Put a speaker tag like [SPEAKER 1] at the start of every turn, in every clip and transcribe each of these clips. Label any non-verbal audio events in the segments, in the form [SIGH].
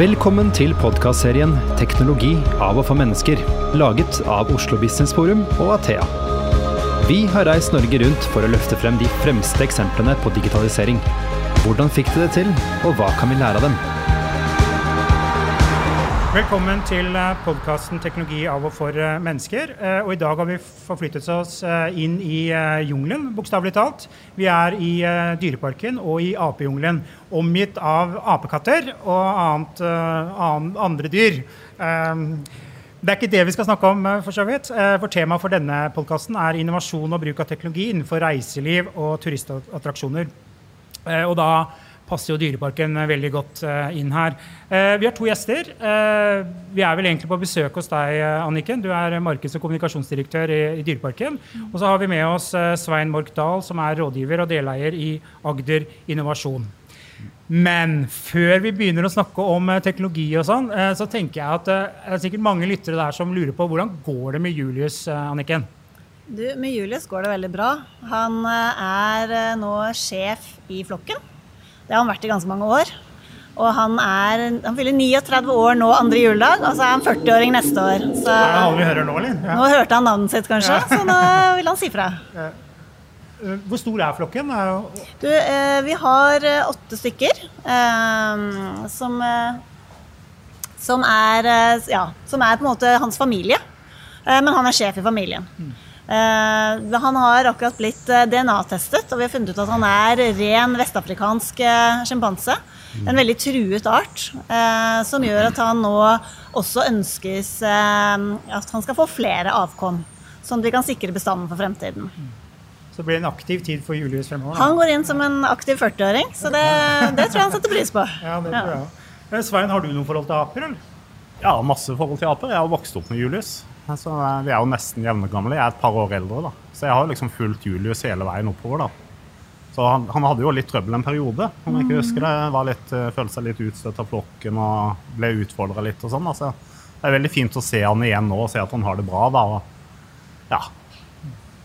[SPEAKER 1] Velkommen til podkastserien 'Teknologi av og for mennesker', laget av Oslo Business Forum og Athea. Vi har reist Norge rundt for å løfte frem de fremste eksemplene på digitalisering. Hvordan fikk de det til, og hva kan vi lære av dem?
[SPEAKER 2] Velkommen til podkasten 'Teknologi av og for eh, mennesker'. Eh, Og I dag har vi forflyttet oss eh, inn i eh, jungelen, bokstavelig talt. Vi er i eh, Dyreparken og i apejungelen, omgitt av apekatter og annet, eh, andre dyr. Eh, Det er ikke det vi skal snakke om, eh, for så vidt. Eh, For Temaet for denne podkasten er innovasjon og bruk av teknologi innenfor reiseliv og turistattraksjoner. Eh, Og da passer jo Dyreparken eh, veldig godt eh, inn her. Eh, Vi har to gjester. Vi er vel egentlig på besøk hos deg, Anniken. Du er markeds- og kommunikasjonsdirektør i, Dyreparken. Og så har vi med oss Svein Mork Dahl, som er rådgiver og deleier i Agder Innovasjon. Men før vi begynner å snakke om teknologi og sånn, så tenker jeg at det er sikkert mange lyttere der som lurer på hvordan går det med Julius, Anniken?
[SPEAKER 3] Du, med Julius går det veldig bra. Han er nå sjef i flokken. Det har han vært i ganske mange år. Og han, er, han fyller 39 år nå andre juledag, og så er han 40-åring neste år. Så
[SPEAKER 2] Er det alle vi hører nå, eller? Ja.
[SPEAKER 3] nå hørte han navnet sitt, kanskje, så nå vil han si fra.
[SPEAKER 2] Ja. Hvor stor er flokken? Er
[SPEAKER 3] Du, eh, vi har eh, åtte stykker eh, som, eh, som, er, eh, ja, som er på en måte hans familie. Eh, men han er sjef i familien. Eh, han har akkurat blitt eh, DNA-testet, og vi har funnet ut at han er ren vestafrikansk eh, sjimpanse. En veldig truet art, eh, som gjør at han nå også ønskes at han skal få flere avkom. Sånn at vi kan sikre bestanden for fremtiden.
[SPEAKER 2] Så det blir en aktiv tid for Julius fremover. da.
[SPEAKER 3] Han går inn som en aktiv 40-åring, så det, det tror jeg han setter pris på. [LAUGHS]
[SPEAKER 2] Ja, det tror jeg. Eh, Svein, har du noe forhold til aper, eller?
[SPEAKER 4] Ja, masse forhold til aper. Jeg har vokst opp med Julius. Så eh, vi er jo nesten jevngamle. Jeg er et par år eldre, da. Så jeg har liksom fulgt Julius hele veien oppover, da. Så han, han hadde jo litt trøbbel en periode, om jeg ikke husker det. Var litt, eh, følte seg litt utstøtt av flokken og ble utfordra litt og sånn. Altså, det er veldig fint å se han igjen nå og se at han har det bra, da. Og, ja.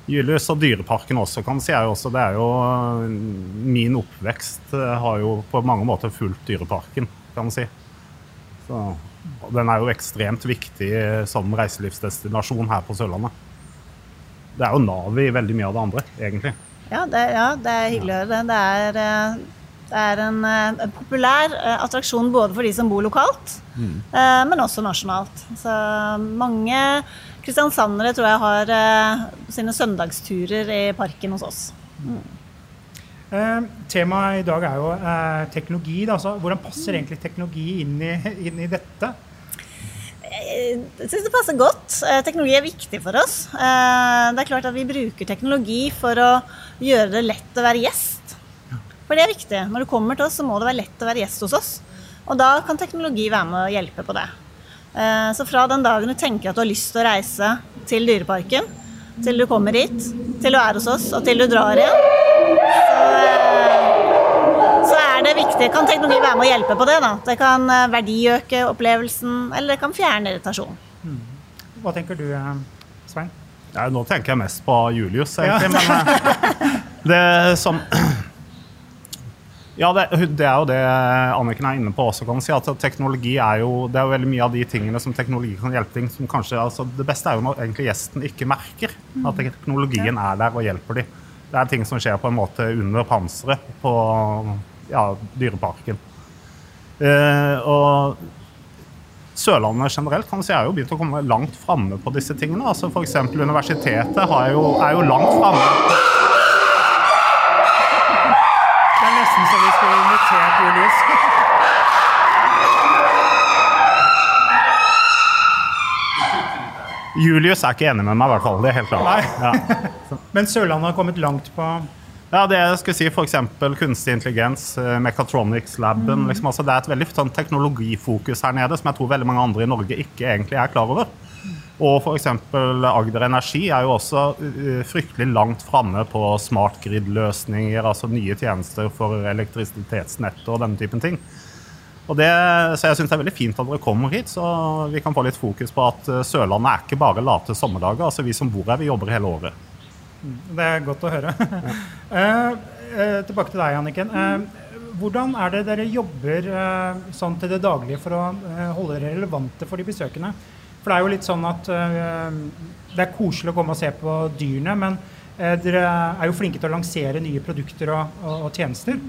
[SPEAKER 4] Julius og Dyreparken også, kan si jeg også. Det er jo Min oppvekst eh, har jo på mange måter fulgt Dyreparken, kan man si. Så, den er jo ekstremt viktig som reiselivsdestinasjon her på Sørlandet. Det er jo navet i veldig mye av det andre, egentlig.
[SPEAKER 3] Ja, det, ja, det er hyggelig å høre det. Det er, eh, det er en, eh, en populær eh, attraksjon både for de som bor lokalt, mm. men også nasjonalt. Så mange kristiansandere tror jeg har sine søndagsturer i parken hos oss.
[SPEAKER 2] Eh, temaet i dag er jo eh, teknologi. Da. altså, hvordan passer egentlig teknologi inn i, [LAUGHS] inn i dette?
[SPEAKER 3] Jeg syns det passer godt. Eh, Teknologi er viktig for oss. Eh, Det er klart at vi bruker teknologi for å gjøre det lett å være gjest. For det er viktig. Når du kommer til oss, så må det være lett å være gjest hos oss. Og da kan teknologi være med å hjelpe på det. Eh, Så fra den dagen du tenker at du har lyst til å reise til Dyreparken, til du kommer hit, til du er hos oss, og til du drar igjen, det viktig. Kan teknologi være med å hjelpe på det? da? Det kan eh, verdiøke opplevelsen, eller det kan fjerne irritasjon.
[SPEAKER 2] Hva tenker du, eh, Svein?
[SPEAKER 4] Ja, nå tenker jeg mest på Julius, egentlig. Men eh, [LAUGHS] det som [CLEARS THROAT] Ja, det, det er jo det Anniken er inne på også, kan man si. At teknologi er jo Det er jo veldig mye av de tingene som teknologi kan hjelpe ting som kanskje altså Det beste er jo når egentlig gjesten ikke merker at teknologien er der og hjelper dem. Det er ting som skjer på en måte under panseret på ja, Dyreparken. Eh, og Sørlandet generelt kan si, er jo begynt å komme langt framme på disse tingene. Altså F.eks. universitetet har jo, er jo langt framme.
[SPEAKER 2] Det er nesten så vi skulle invitert Julius.
[SPEAKER 4] Julius er ikke enig med meg, i hvert fall. Det er helt klart. Ja. [LAUGHS]
[SPEAKER 2] Men Sørlandet har kommet langt på
[SPEAKER 4] Ja, det jeg skulle si F.eks. kunstig intelligens, eh, Mechatronics-laben. Liksom, altså, det er et veldig sånn, teknologifokus her nede som jeg tror veldig mange andre i Norge ikke egentlig er klar over. Og f.eks. Agder Energi er jo også eh, fryktelig langt framme på smart grid-løsninger, altså nye tjenester for elektrisitetsnettet og denne typen ting. Og det, så jeg syns det er veldig fint at dere kommer hit, så vi kan få litt fokus på at eh, Sørlandet er ikke bare late sommerdager. altså Vi som bor her, vi jobber hele året.
[SPEAKER 2] Det er godt å høre. [LAUGHS] Eh, eh, tilbake til deg, Anniken. Eh, hvordan er det dere jobber sånn til det daglige for å holde dere relevante for de besøkende? For det er jo litt sånn at det er koselig å komme og se på dyrene, men eh, dere er jo flinke til å lansere nye produkter og, og, og tjenester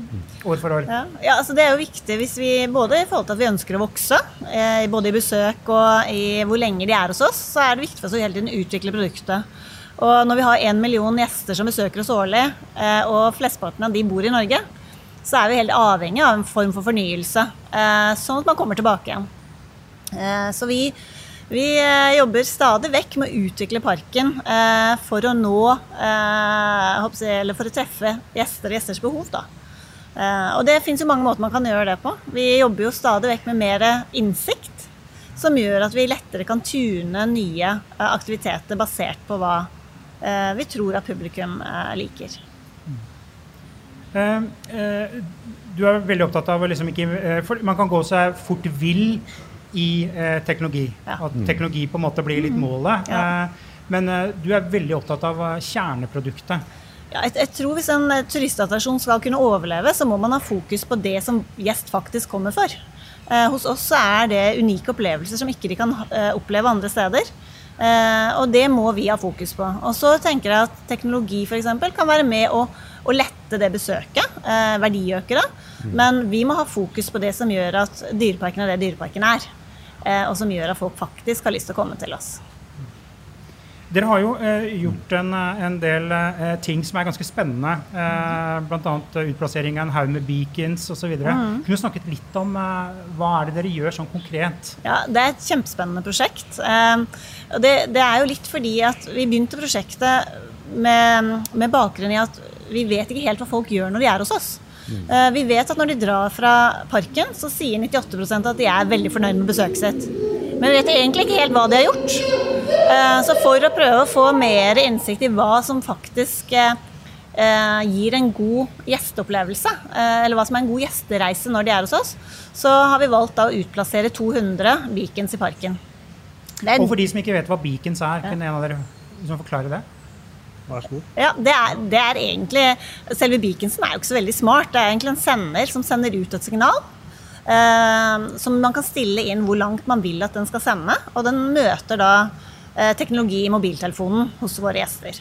[SPEAKER 2] år for år.
[SPEAKER 3] Ja, ja, altså Det er jo viktig hvis vi, både i forhold til at vi ønsker å vokse, eh, både i besøk og i hvor lenge de er hos oss, så er det viktig for oss å hele tiden utvikle produktet. Og når vi har én million gjester som besøker oss årlig, eh, og flesteparten av de bor i Norge, så er vi helt avhengig av en form for fornyelse, eh, sånn at man kommer tilbake igjen. Eh, så vi, vi jobber stadig vekk med å utvikle parken for å nå Eller for å treffe gjester og gjesters behov, da. Og det fins jo mange måter man kan gjøre det på. Vi jobber jo stadig vekk med mer innsikt, som gjør at vi lettere kan tune nye aktiviteter basert på hva vi tror at publikum eh, liker.
[SPEAKER 2] Eh, eh, du er veldig opptatt av å liksom ikke eh, for Man kan gå seg fort vill i eh, teknologi.
[SPEAKER 3] Ja.
[SPEAKER 2] At teknologi på en måte blir litt målet.
[SPEAKER 3] Ja.
[SPEAKER 2] Eh, men eh, du er veldig opptatt av eh, kjerneproduktet.
[SPEAKER 3] Ja, jeg, jeg tror Hvis en eh, turistattraksjon skal kunne overleve, så må man ha fokus på det som gjest faktisk kommer for. Eh, hos oss er det unike opplevelser som ikke de kan eh, oppleve andre steder. Eh, og det må vi ha fokus på. Og så tenker jeg at teknologi for eksempel, kan være med å, å lette det besøket. Eh, verdiøkere. Men vi må ha fokus på det som gjør at Dyreparken er det Dyreparken er. Eh, og som gjør at folk faktisk har lyst til å komme til oss.
[SPEAKER 2] Dere har jo eh, gjort en, eh, en del eh, ting som er ganske spennende. Eh, Bl.a. utplassering av en haug med beacons osv. Mm. Kunne du snakket litt om eh, hva er det dere gjør sånn konkret?
[SPEAKER 3] Ja, Det er et kjempespennende prosjekt. Eh, det, det er jo litt fordi at vi begynte prosjektet med, med bakgrunn i at vi vet ikke helt hva folk gjør når de er hos oss. Mm. vi vet at når de drar fra parken, så sier 98 at de er veldig fornøyd med besøket sitt. Men vet egentlig ikke helt hva de har gjort. Eh, så for å prøve å få mer innsikt i hva som faktisk eh, eh, gir en god gjesteopplevelse, eh, eller hva som er en god gjestereise når de er hos oss, så har vi valgt da å utplassere 200 beacons i parken. Det er
[SPEAKER 2] Og for de som ikke vet hva beacons er, kunne en av dere liksom forklare det?
[SPEAKER 4] Vær så god.
[SPEAKER 3] Ja, det er, det er egentlig Selve beaconsen er jo ikke så veldig smart. Det er egentlig en sender som sender ut et signal. Eh, som man kan stille inn hvor langt man vil at den skal sende. Og den møter da eh, teknologi i mobiltelefonen hos våre gjester.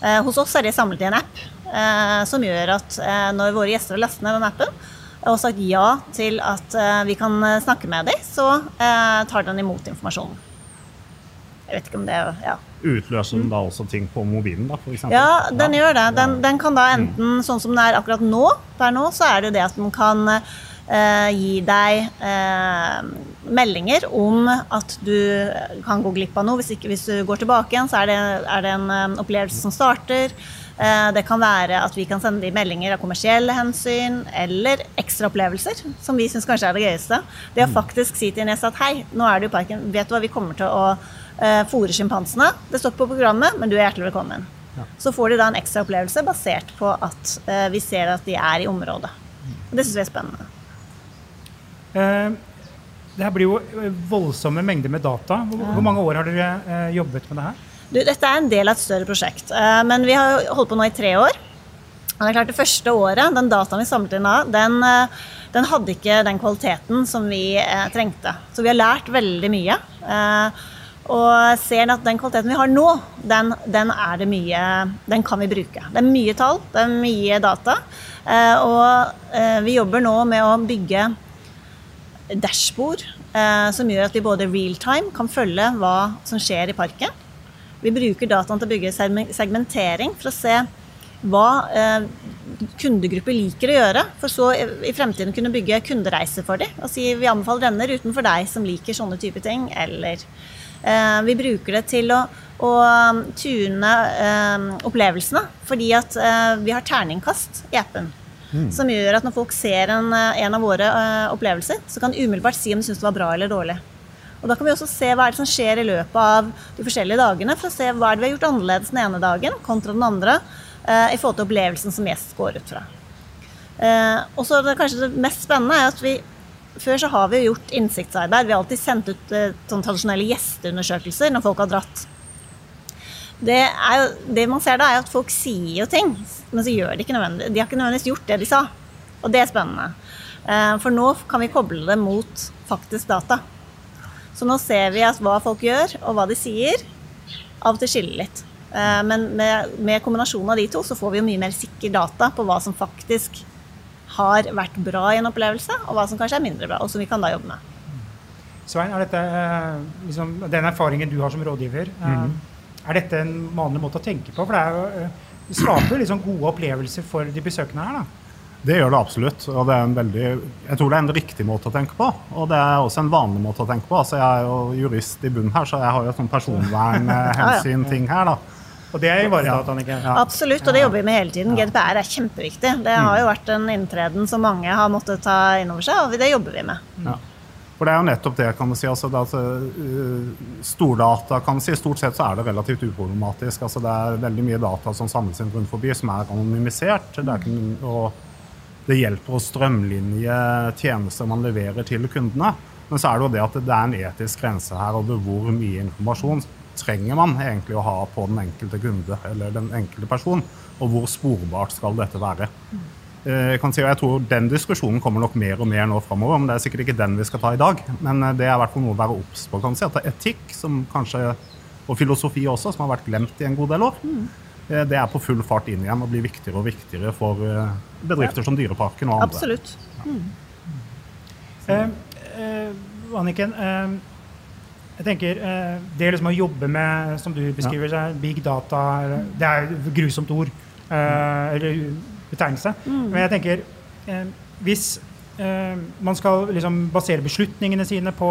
[SPEAKER 3] Eh, hos oss er det samlet i en app eh, som gjør at når våre gjester har lastet ned den appen og sagt ja til at vi kan snakke med dem, så tar den imot informasjonen. Jeg vet ikke om det er ja.
[SPEAKER 4] Utløser den da også ting på mobilen, da, for eksempel?
[SPEAKER 3] Ja, den gjør det. Den, den kan da enten, sånn som det er akkurat nå, per nå, så er det det at den kan gi deg eh, meldinger om at du kan gå glipp av noe. Hvis, ikke, hvis du går tilbake igjen, så er det, er det en eh, opplevelse som starter. Eh, det kan være at vi kan sende de meldinger av kommersielle hensyn eller ekstra opplevelser, som vi syns kanskje er det gøyeste. Det å faktisk si til en at hei, nå er du i parken, vet du hva, vi kommer til å fôre sjimpansene. Det står ikke på programmet, men du er hjertelig velkommen. Så får de da en ekstra opplevelse basert på at eh, vi ser at de er i området. Og det syns vi er spennende.
[SPEAKER 2] Eh, det her blir jo eh, voldsomme mengder med data. Hvor, mange år har dere eh, jobbet med det her?
[SPEAKER 3] Du, dette er en del av et større prosjekt, men vi har holdt på nå i tre år. Og det er klart Det første året, den dataen vi samlet inn da, den, den hadde ikke den kvaliteten som vi trengte. Så vi har lært veldig mye. Og ser at den kvaliteten vi har nå, den, den det mye Den kan vi bruke. Det er mye tall, det er mye data. Og vi jobber nå med å bygge dashbord eh, som gjør at vi både real time kan følge hva som skjer i parken. Vi bruker dataen til å bygge segmentering for å se hva eh, kundegrupper liker å gjøre, for så i fremtiden kunne bygge kundereiser for dem. Og si vi anbefaler denne ruten for deg som liker sånne type ting. Eller eh, vi bruker det til å, å um, tune eh, opplevelsene, fordi at eh, vi har terningkast i appen. Som gjør at når folk ser en, eh, en av våre uh, opplevelser, så kan de umiddelbart si om de syns det var bra eller dårlig. Og Da kan vi også se hva er det som skjer i løpet av de forskjellige dagene, for å se hva er det vi har gjort annerledes den ene dagen kontra den andre, uh, i forhold til opplevelsen som gjest går ut fra. Uh, og så det kanskje det mest spennende er at vi før så har vi jo gjort innsiktsarbeid. Vi har alltid sendt ut sånne tradisjonelle gjesteundersøkelser når folk har dratt. Det, er jo, det man ser da, er at folk sier jo ting, men så gjør de ikke nødvendig. De har ikke nødvendigvis gjort det de sa. Og det er spennende. Eh, For nå kan vi koble det mot faktisk data. Så nå ser vi at hva folk gjør, og hva de sier, av og til skiller litt. Eh, Men med, med kombinasjonen av de to så får vi jo mye mer sikker data på hva som faktisk har vært bra i en opplevelse, og hva som kanskje er mindre bra, og som vi kan da jobbe med.
[SPEAKER 2] Svein, er dette eh, liksom, den erfaringen du har som rådgiver, eh, er dette en vanlig måte å tenke på? For det, er jo, eh, det skaper liksom gode opplevelser for de besøkende her. da.
[SPEAKER 4] Det gjør det absolutt. og det er en veldig, Jeg tror det er en riktig måte å tenke på. Og det er også en vanlig måte å tenke på. Altså, jeg er jo jurist i bunnen her, så jeg har jo et sånn personvernhensyn-ting [LAUGHS] her. da.
[SPEAKER 2] Og det er ivaretatt, Annike.
[SPEAKER 4] Ja.
[SPEAKER 3] Absolutt, og det jobber vi med hele tiden. GDPR er kjempeviktig. Det har jo vært en inntreden som mange har måttet ta inn over seg, og det jobber vi med.
[SPEAKER 4] Ja. For det er jo nettopp det, kan du si. Altså, at, uh, stordata kan du si, Stort sett så er det relativt uproblematisk. Altså, det er veldig mye data som samles inn rundt forbi, som er anonymisert. Det, er ikke, og det hjelper å strømlinje tjenester man leverer til kundene. Men så er det jo det at det er en etisk grense her over hvor mye informasjon trenger man egentlig å ha på den enkelte kunde eller den enkelte person, og hvor sporbart skal dette være. Eh, Jeg kan si, jeg tror Den diskusjonen kommer nok mer og mer nå framover. Men det er sikkert ikke den vi skal ta i dag. Men eh, det er i hvert fall noe å være obs på. kan si, at Etikk som kanskje, og filosofi også, som har vært glemt i en god del år, mm. det er på full fart inn igjen og blir viktigere og viktigere for bedrifter bedrifter som Dyreparken og andre.
[SPEAKER 3] Absolutt.
[SPEAKER 2] Eh, eh, Anniken, eh, jeg tenker eh, det liksom å jobbe med, som du beskriver, så er big data Det er et grusomt ord, eh, eller betegnelse. Men jeg tenker eh, hvis eh, man skal liksom basere beslutningene sine på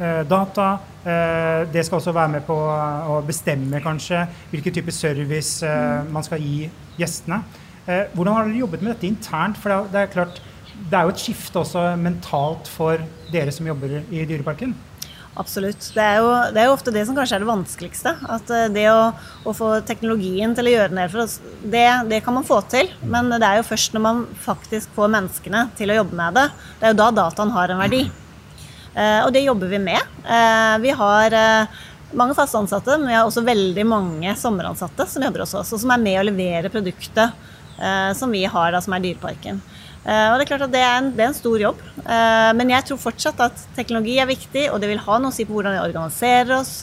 [SPEAKER 2] eh, data, eh, det skal også være med på å bestemme kanskje hvilken type service eh, man skal gi gjestene. Eh, hvordan har dere jobbet med dette internt? For det er, det er klart, det er jo et skifte også mentalt for dere som jobber i Dyreparken.
[SPEAKER 3] Absolutt. Det er, jo, det er jo ofte det som kanskje er det vanskeligste. At eh, det å, å få teknologien til å gjøre ned for oss, det, det kan man få til. Men det er jo først når man faktisk får menneskene til å jobbe med det, det er jo da dataen har en verdi. Eh, og det jobber vi med. Eh, vi har mange fast ansatte, men vi har også veldig mange sommeransatte som jobber hos oss, og som er med å levere produktet som vi har da, som er Dyreparken. Eh, og det er klart at det er en, det er en stor jobb. Eh, men jeg tror fortsatt at teknologi er viktig, og det vil ha noe å si på hvordan vi organiserer oss,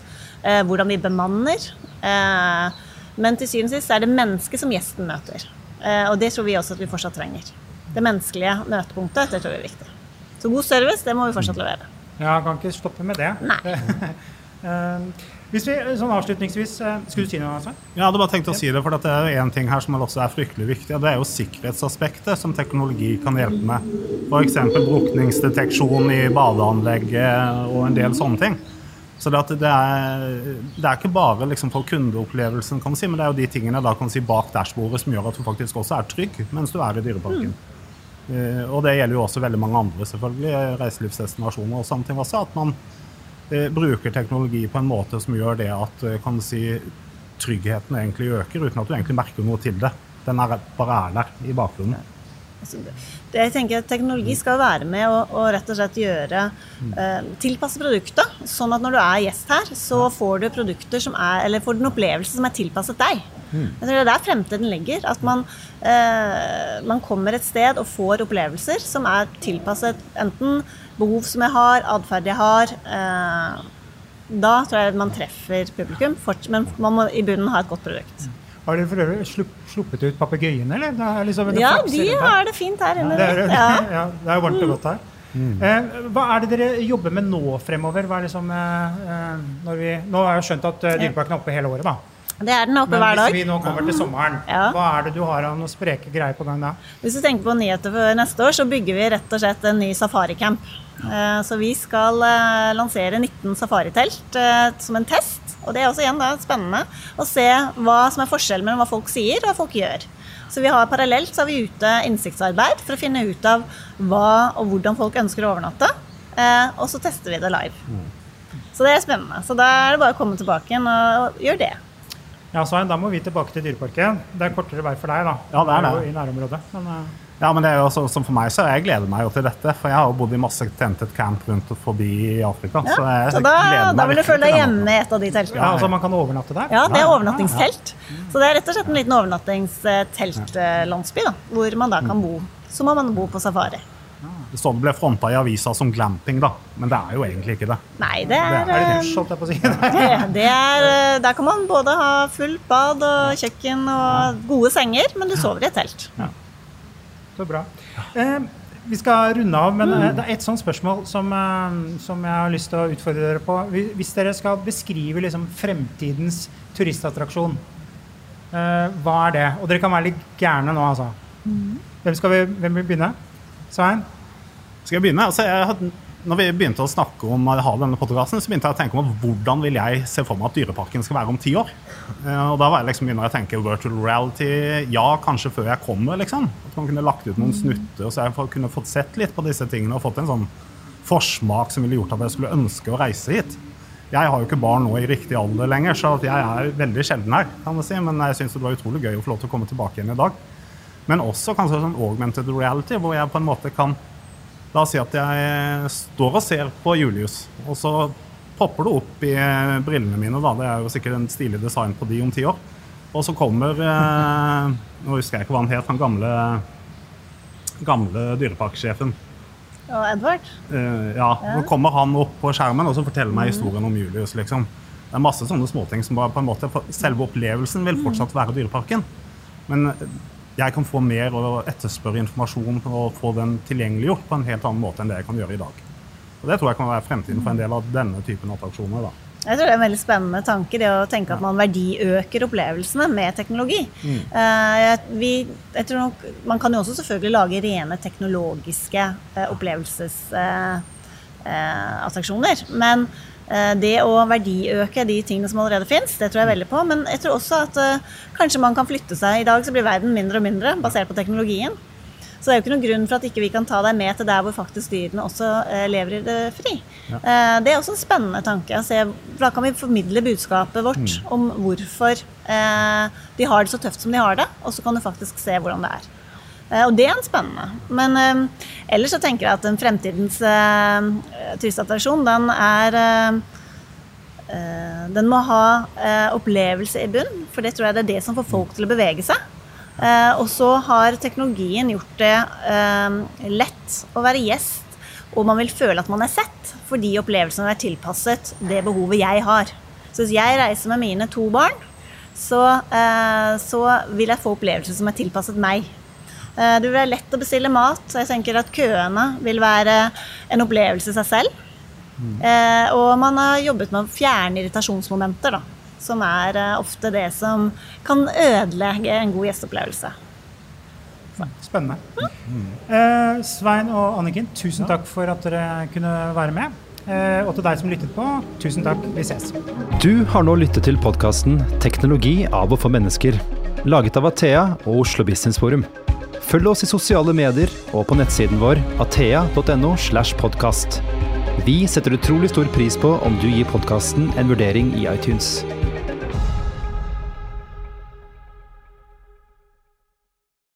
[SPEAKER 3] eh, hvordan vi bemanner. Men til syvende og sist er det mennesket som gjesten møter. Og det tror vi også at vi fortsatt trenger. Det menneskelige møtepunktet, det tror vi er viktig. Så god service, det må vi fortsatt levere.
[SPEAKER 2] Ja, kan ikke stoppe med det.
[SPEAKER 3] Nei. [LAUGHS]
[SPEAKER 2] Eh, hvis vi, sånn avslutningsvis, eh, Skulle du si noe? Svein?
[SPEAKER 4] Jeg hadde bare tenkt å si det, for det er en ting her som også er fryktelig viktig, og det er jo sikkerhetsaspektet som teknologi kan hjelpe med. F.eks. brukningsdeteksjon i badeanlegget og en del sånne ting. Så det, at det, er, det er ikke bare liksom for kundeopplevelsen, kan man si, men det er jo de tingene da, kan si, bak dashbordet som gjør at du faktisk også er trygg mens du er i Dyreparken. Eh, og det gjelder jo også veldig mange andre selvfølgelig, reiselivsdestinasjoner og sånne ting også. At man eh, bruker teknologi på en måte som gjør det at eh, kan si, tryggheten egentlig øker, uten at du egentlig merker noe til det. Den er bare er der i bakgrunnen.
[SPEAKER 3] Altså, jeg tenker at Teknologi skal være med å, å rett og slett gjøre eh, tilpasse produktet. Sånn at når du er gjest her, så får du produkter som er, eller får du en opplevelse som er tilpasset deg. Jeg tror Det er der fremtiden ligger. At man, eh, man kommer et sted og får opplevelser som er tilpasset enten behov som jeg har, atferd jeg har. Eh, da tror jeg man treffer publikum, men man må i bunnen ha et godt produkt.
[SPEAKER 2] Har dere for øvrig sluppet ut papegøyene, eller? Det er liksom, det
[SPEAKER 3] Ja, de har det fint her inne.
[SPEAKER 2] det er,
[SPEAKER 3] Ja. [LAUGHS]
[SPEAKER 2] ja, det er varmt og godt her. Eh, hva er det dere jobber med nå fremover? Hva er liksom, eh, eh, når vi, nå har jeg skjønt at eh, Dyreparken er oppe hele året, da.
[SPEAKER 3] Det er den oppe
[SPEAKER 2] Men
[SPEAKER 3] hver
[SPEAKER 2] hvis vi nå kommer til sommeren,
[SPEAKER 3] Ja.
[SPEAKER 2] hva er det du har av noen spreke greier på gang da?
[SPEAKER 3] Hvis du tenker på nyheter for neste år, så bygger vi rett og slett en ny safaricamp. Eh, Så vi skal eh, lansere 19 safaritelt eh, som en test. Og det er også igjen da spennende å se hva som er forskjellen mellom hva folk sier og hva folk gjør. Så vi har parallelt så har vi ute innsiktsarbeid for å finne ut av hva og hvordan folk ønsker å overnatte. Eh, Og så tester vi det live. Så det er spennende. Så da er det bare å komme tilbake igjen og gjøre det.
[SPEAKER 2] Ja, Svein, da må vi tilbake til Dyreparken. Det er kortere vei for deg, da.
[SPEAKER 4] Ja, det er det.
[SPEAKER 2] jo I nærområdet. Men,
[SPEAKER 4] Ja, men det er jo også, som for meg, så jeg gleder meg jo til dette. For jeg har jo bodd i masse tentet camp rundt og forbi i Afrika.
[SPEAKER 3] Ja,
[SPEAKER 4] så jeg
[SPEAKER 3] så da,
[SPEAKER 4] gleder meg
[SPEAKER 3] da vil du føle deg hjemme i et av de teltene.
[SPEAKER 2] ja, altså man kan overnatte der?
[SPEAKER 3] Ja, det er
[SPEAKER 4] Ja, ja,
[SPEAKER 3] overnattingstelt. Så det er rett og slett en liten overnattingsteltlandsby, da, hvor man da kan bo så må man bo på safari.
[SPEAKER 4] Det står det ble fronta i avisa som glamping, da. Men det er jo egentlig ikke det.
[SPEAKER 3] Nei, det er,
[SPEAKER 2] Er det
[SPEAKER 3] eh,
[SPEAKER 2] holdt jeg på å si? [LAUGHS]
[SPEAKER 3] det, det er eh, Der kan man både ha fullt bad og kjøkken og gode senger, men du sover i et telt.
[SPEAKER 2] Så bra. Eh, vi skal runde av, men mm. det er et sånt spørsmål som, eh, som jeg har lyst til å utfordre dere på. Hvis- dere skal beskrive liksom fremtidens turistattraksjon, eh, hva er det? Og dere kan være litt gærne nå, altså. Hvem, skal vi, hvem vil begynne? Svein?
[SPEAKER 4] Skal jeg begynne? Altså, jeg had, når vi begynte å snakke om å ha denne podkasten, så begynte jeg å tenke om hvordan vil jeg se for meg at Dyreparken skal være om ti år. Eh, og da var jeg liksom begynner jeg å tenke virtual reality. Ja, kanskje før jeg kommer, liksom. At man kunne lagt ut noen snutter, så jeg kunne fått sett litt på disse tingene og fått en sånn forsmak som ville gjort at jeg skulle ønske å reise hit. Jeg har jo ikke barn nå i riktig alder lenger, så jeg er veldig sjelden her. kan man si, Men jeg syns det var utrolig gøy å få lov til å komme tilbake igjen i dag. Men også kanskje sånn augmented reality, hvor jeg på en måte kan La oss si at jeg står og ser på Julius, og så popper det opp i eh, brillene mine. da, Det er jo sikkert en stilig design på de om ti år. Og så kommer eh, Nå husker jeg ikke hva han het, han gamle, gamle dyreparksjefen.
[SPEAKER 3] Og Edvard?
[SPEAKER 4] Eh, ja, Nå kommer han opp på skjermen og så forteller meg historien om Julius. liksom. Det er masse sånne småting som bare på en måte Selve opplevelsen vil fortsatt være Dyreparken. Men jeg kan få mer og etterspørre informasjon og få den tilgjengeliggjort på en helt annen måte enn det jeg kan gjøre i dag. Og Det tror jeg kan være fremtiden for en del av denne typen attraksjoner. da.
[SPEAKER 3] Jeg tror det er en veldig spennende tanke, det å tenke at man verdiøker opplevelsene med teknologi. Mm. jeg- vi, jeg tror nok, man kan jo også selvfølgelig lage rene teknologiske eh, opplevelsesattраksjoner. men eh, det å verdiøke de tingene som allerede fins, det tror jeg veldig på. Men jeg tror også at eh, kanskje man kan flytte seg. I dag så blir verden mindre og mindre basert på teknologien. Så det er jo ikke noen grunn for at ikke vi kan ta deg med til der hvor faktisk dyrene også eh, lever i det fri. Eh, det er også en spennende tanke. se, for Da kan vi formidle budskapet vårt om hvorfor eh, de har det så tøft som de har det, og så kan du faktisk se hvordan det er. Eh, og det er en spennende. Men eh, ellers så tenker jeg at den fremtidens eh, turistattraksjon, den er eh, Den må ha opplevelse i bunn, for det tror jeg det er det som får folk til å bevege seg. Og så har teknologien gjort det lett å være gjest, og man vil føle at man er sett, fordi opplevelsene er tilpasset det behovet jeg har. Så hvis jeg reiser med mine to barn, så, så vil jeg få opplevelser som er tilpasset meg. Eh, Det vil være lett å bestille mat. så Jeg tenker at køene vil være en opplevelse i seg selv. Mm. og man har jobbet med å fjerne irritasjonsmomenter, da. Som er eh, ofte det som kan ødelegge en god gjesteopplevelse.
[SPEAKER 2] Spennende. Eh, Svein og Anniken, tusen takk for at dere kunne være med. Eh, og til deg som lyttet på, tusen takk. Vi ses.
[SPEAKER 1] Du har nå lyttet til podkasten 'Teknologi av og for mennesker', laget av Athea og Oslo Business Forum. Følg oss i sosiale medier og på nettsiden vår athea.no. slash podkast. Vi setter utrolig stor pris på om du gir podkasten en vurdering i iTunes.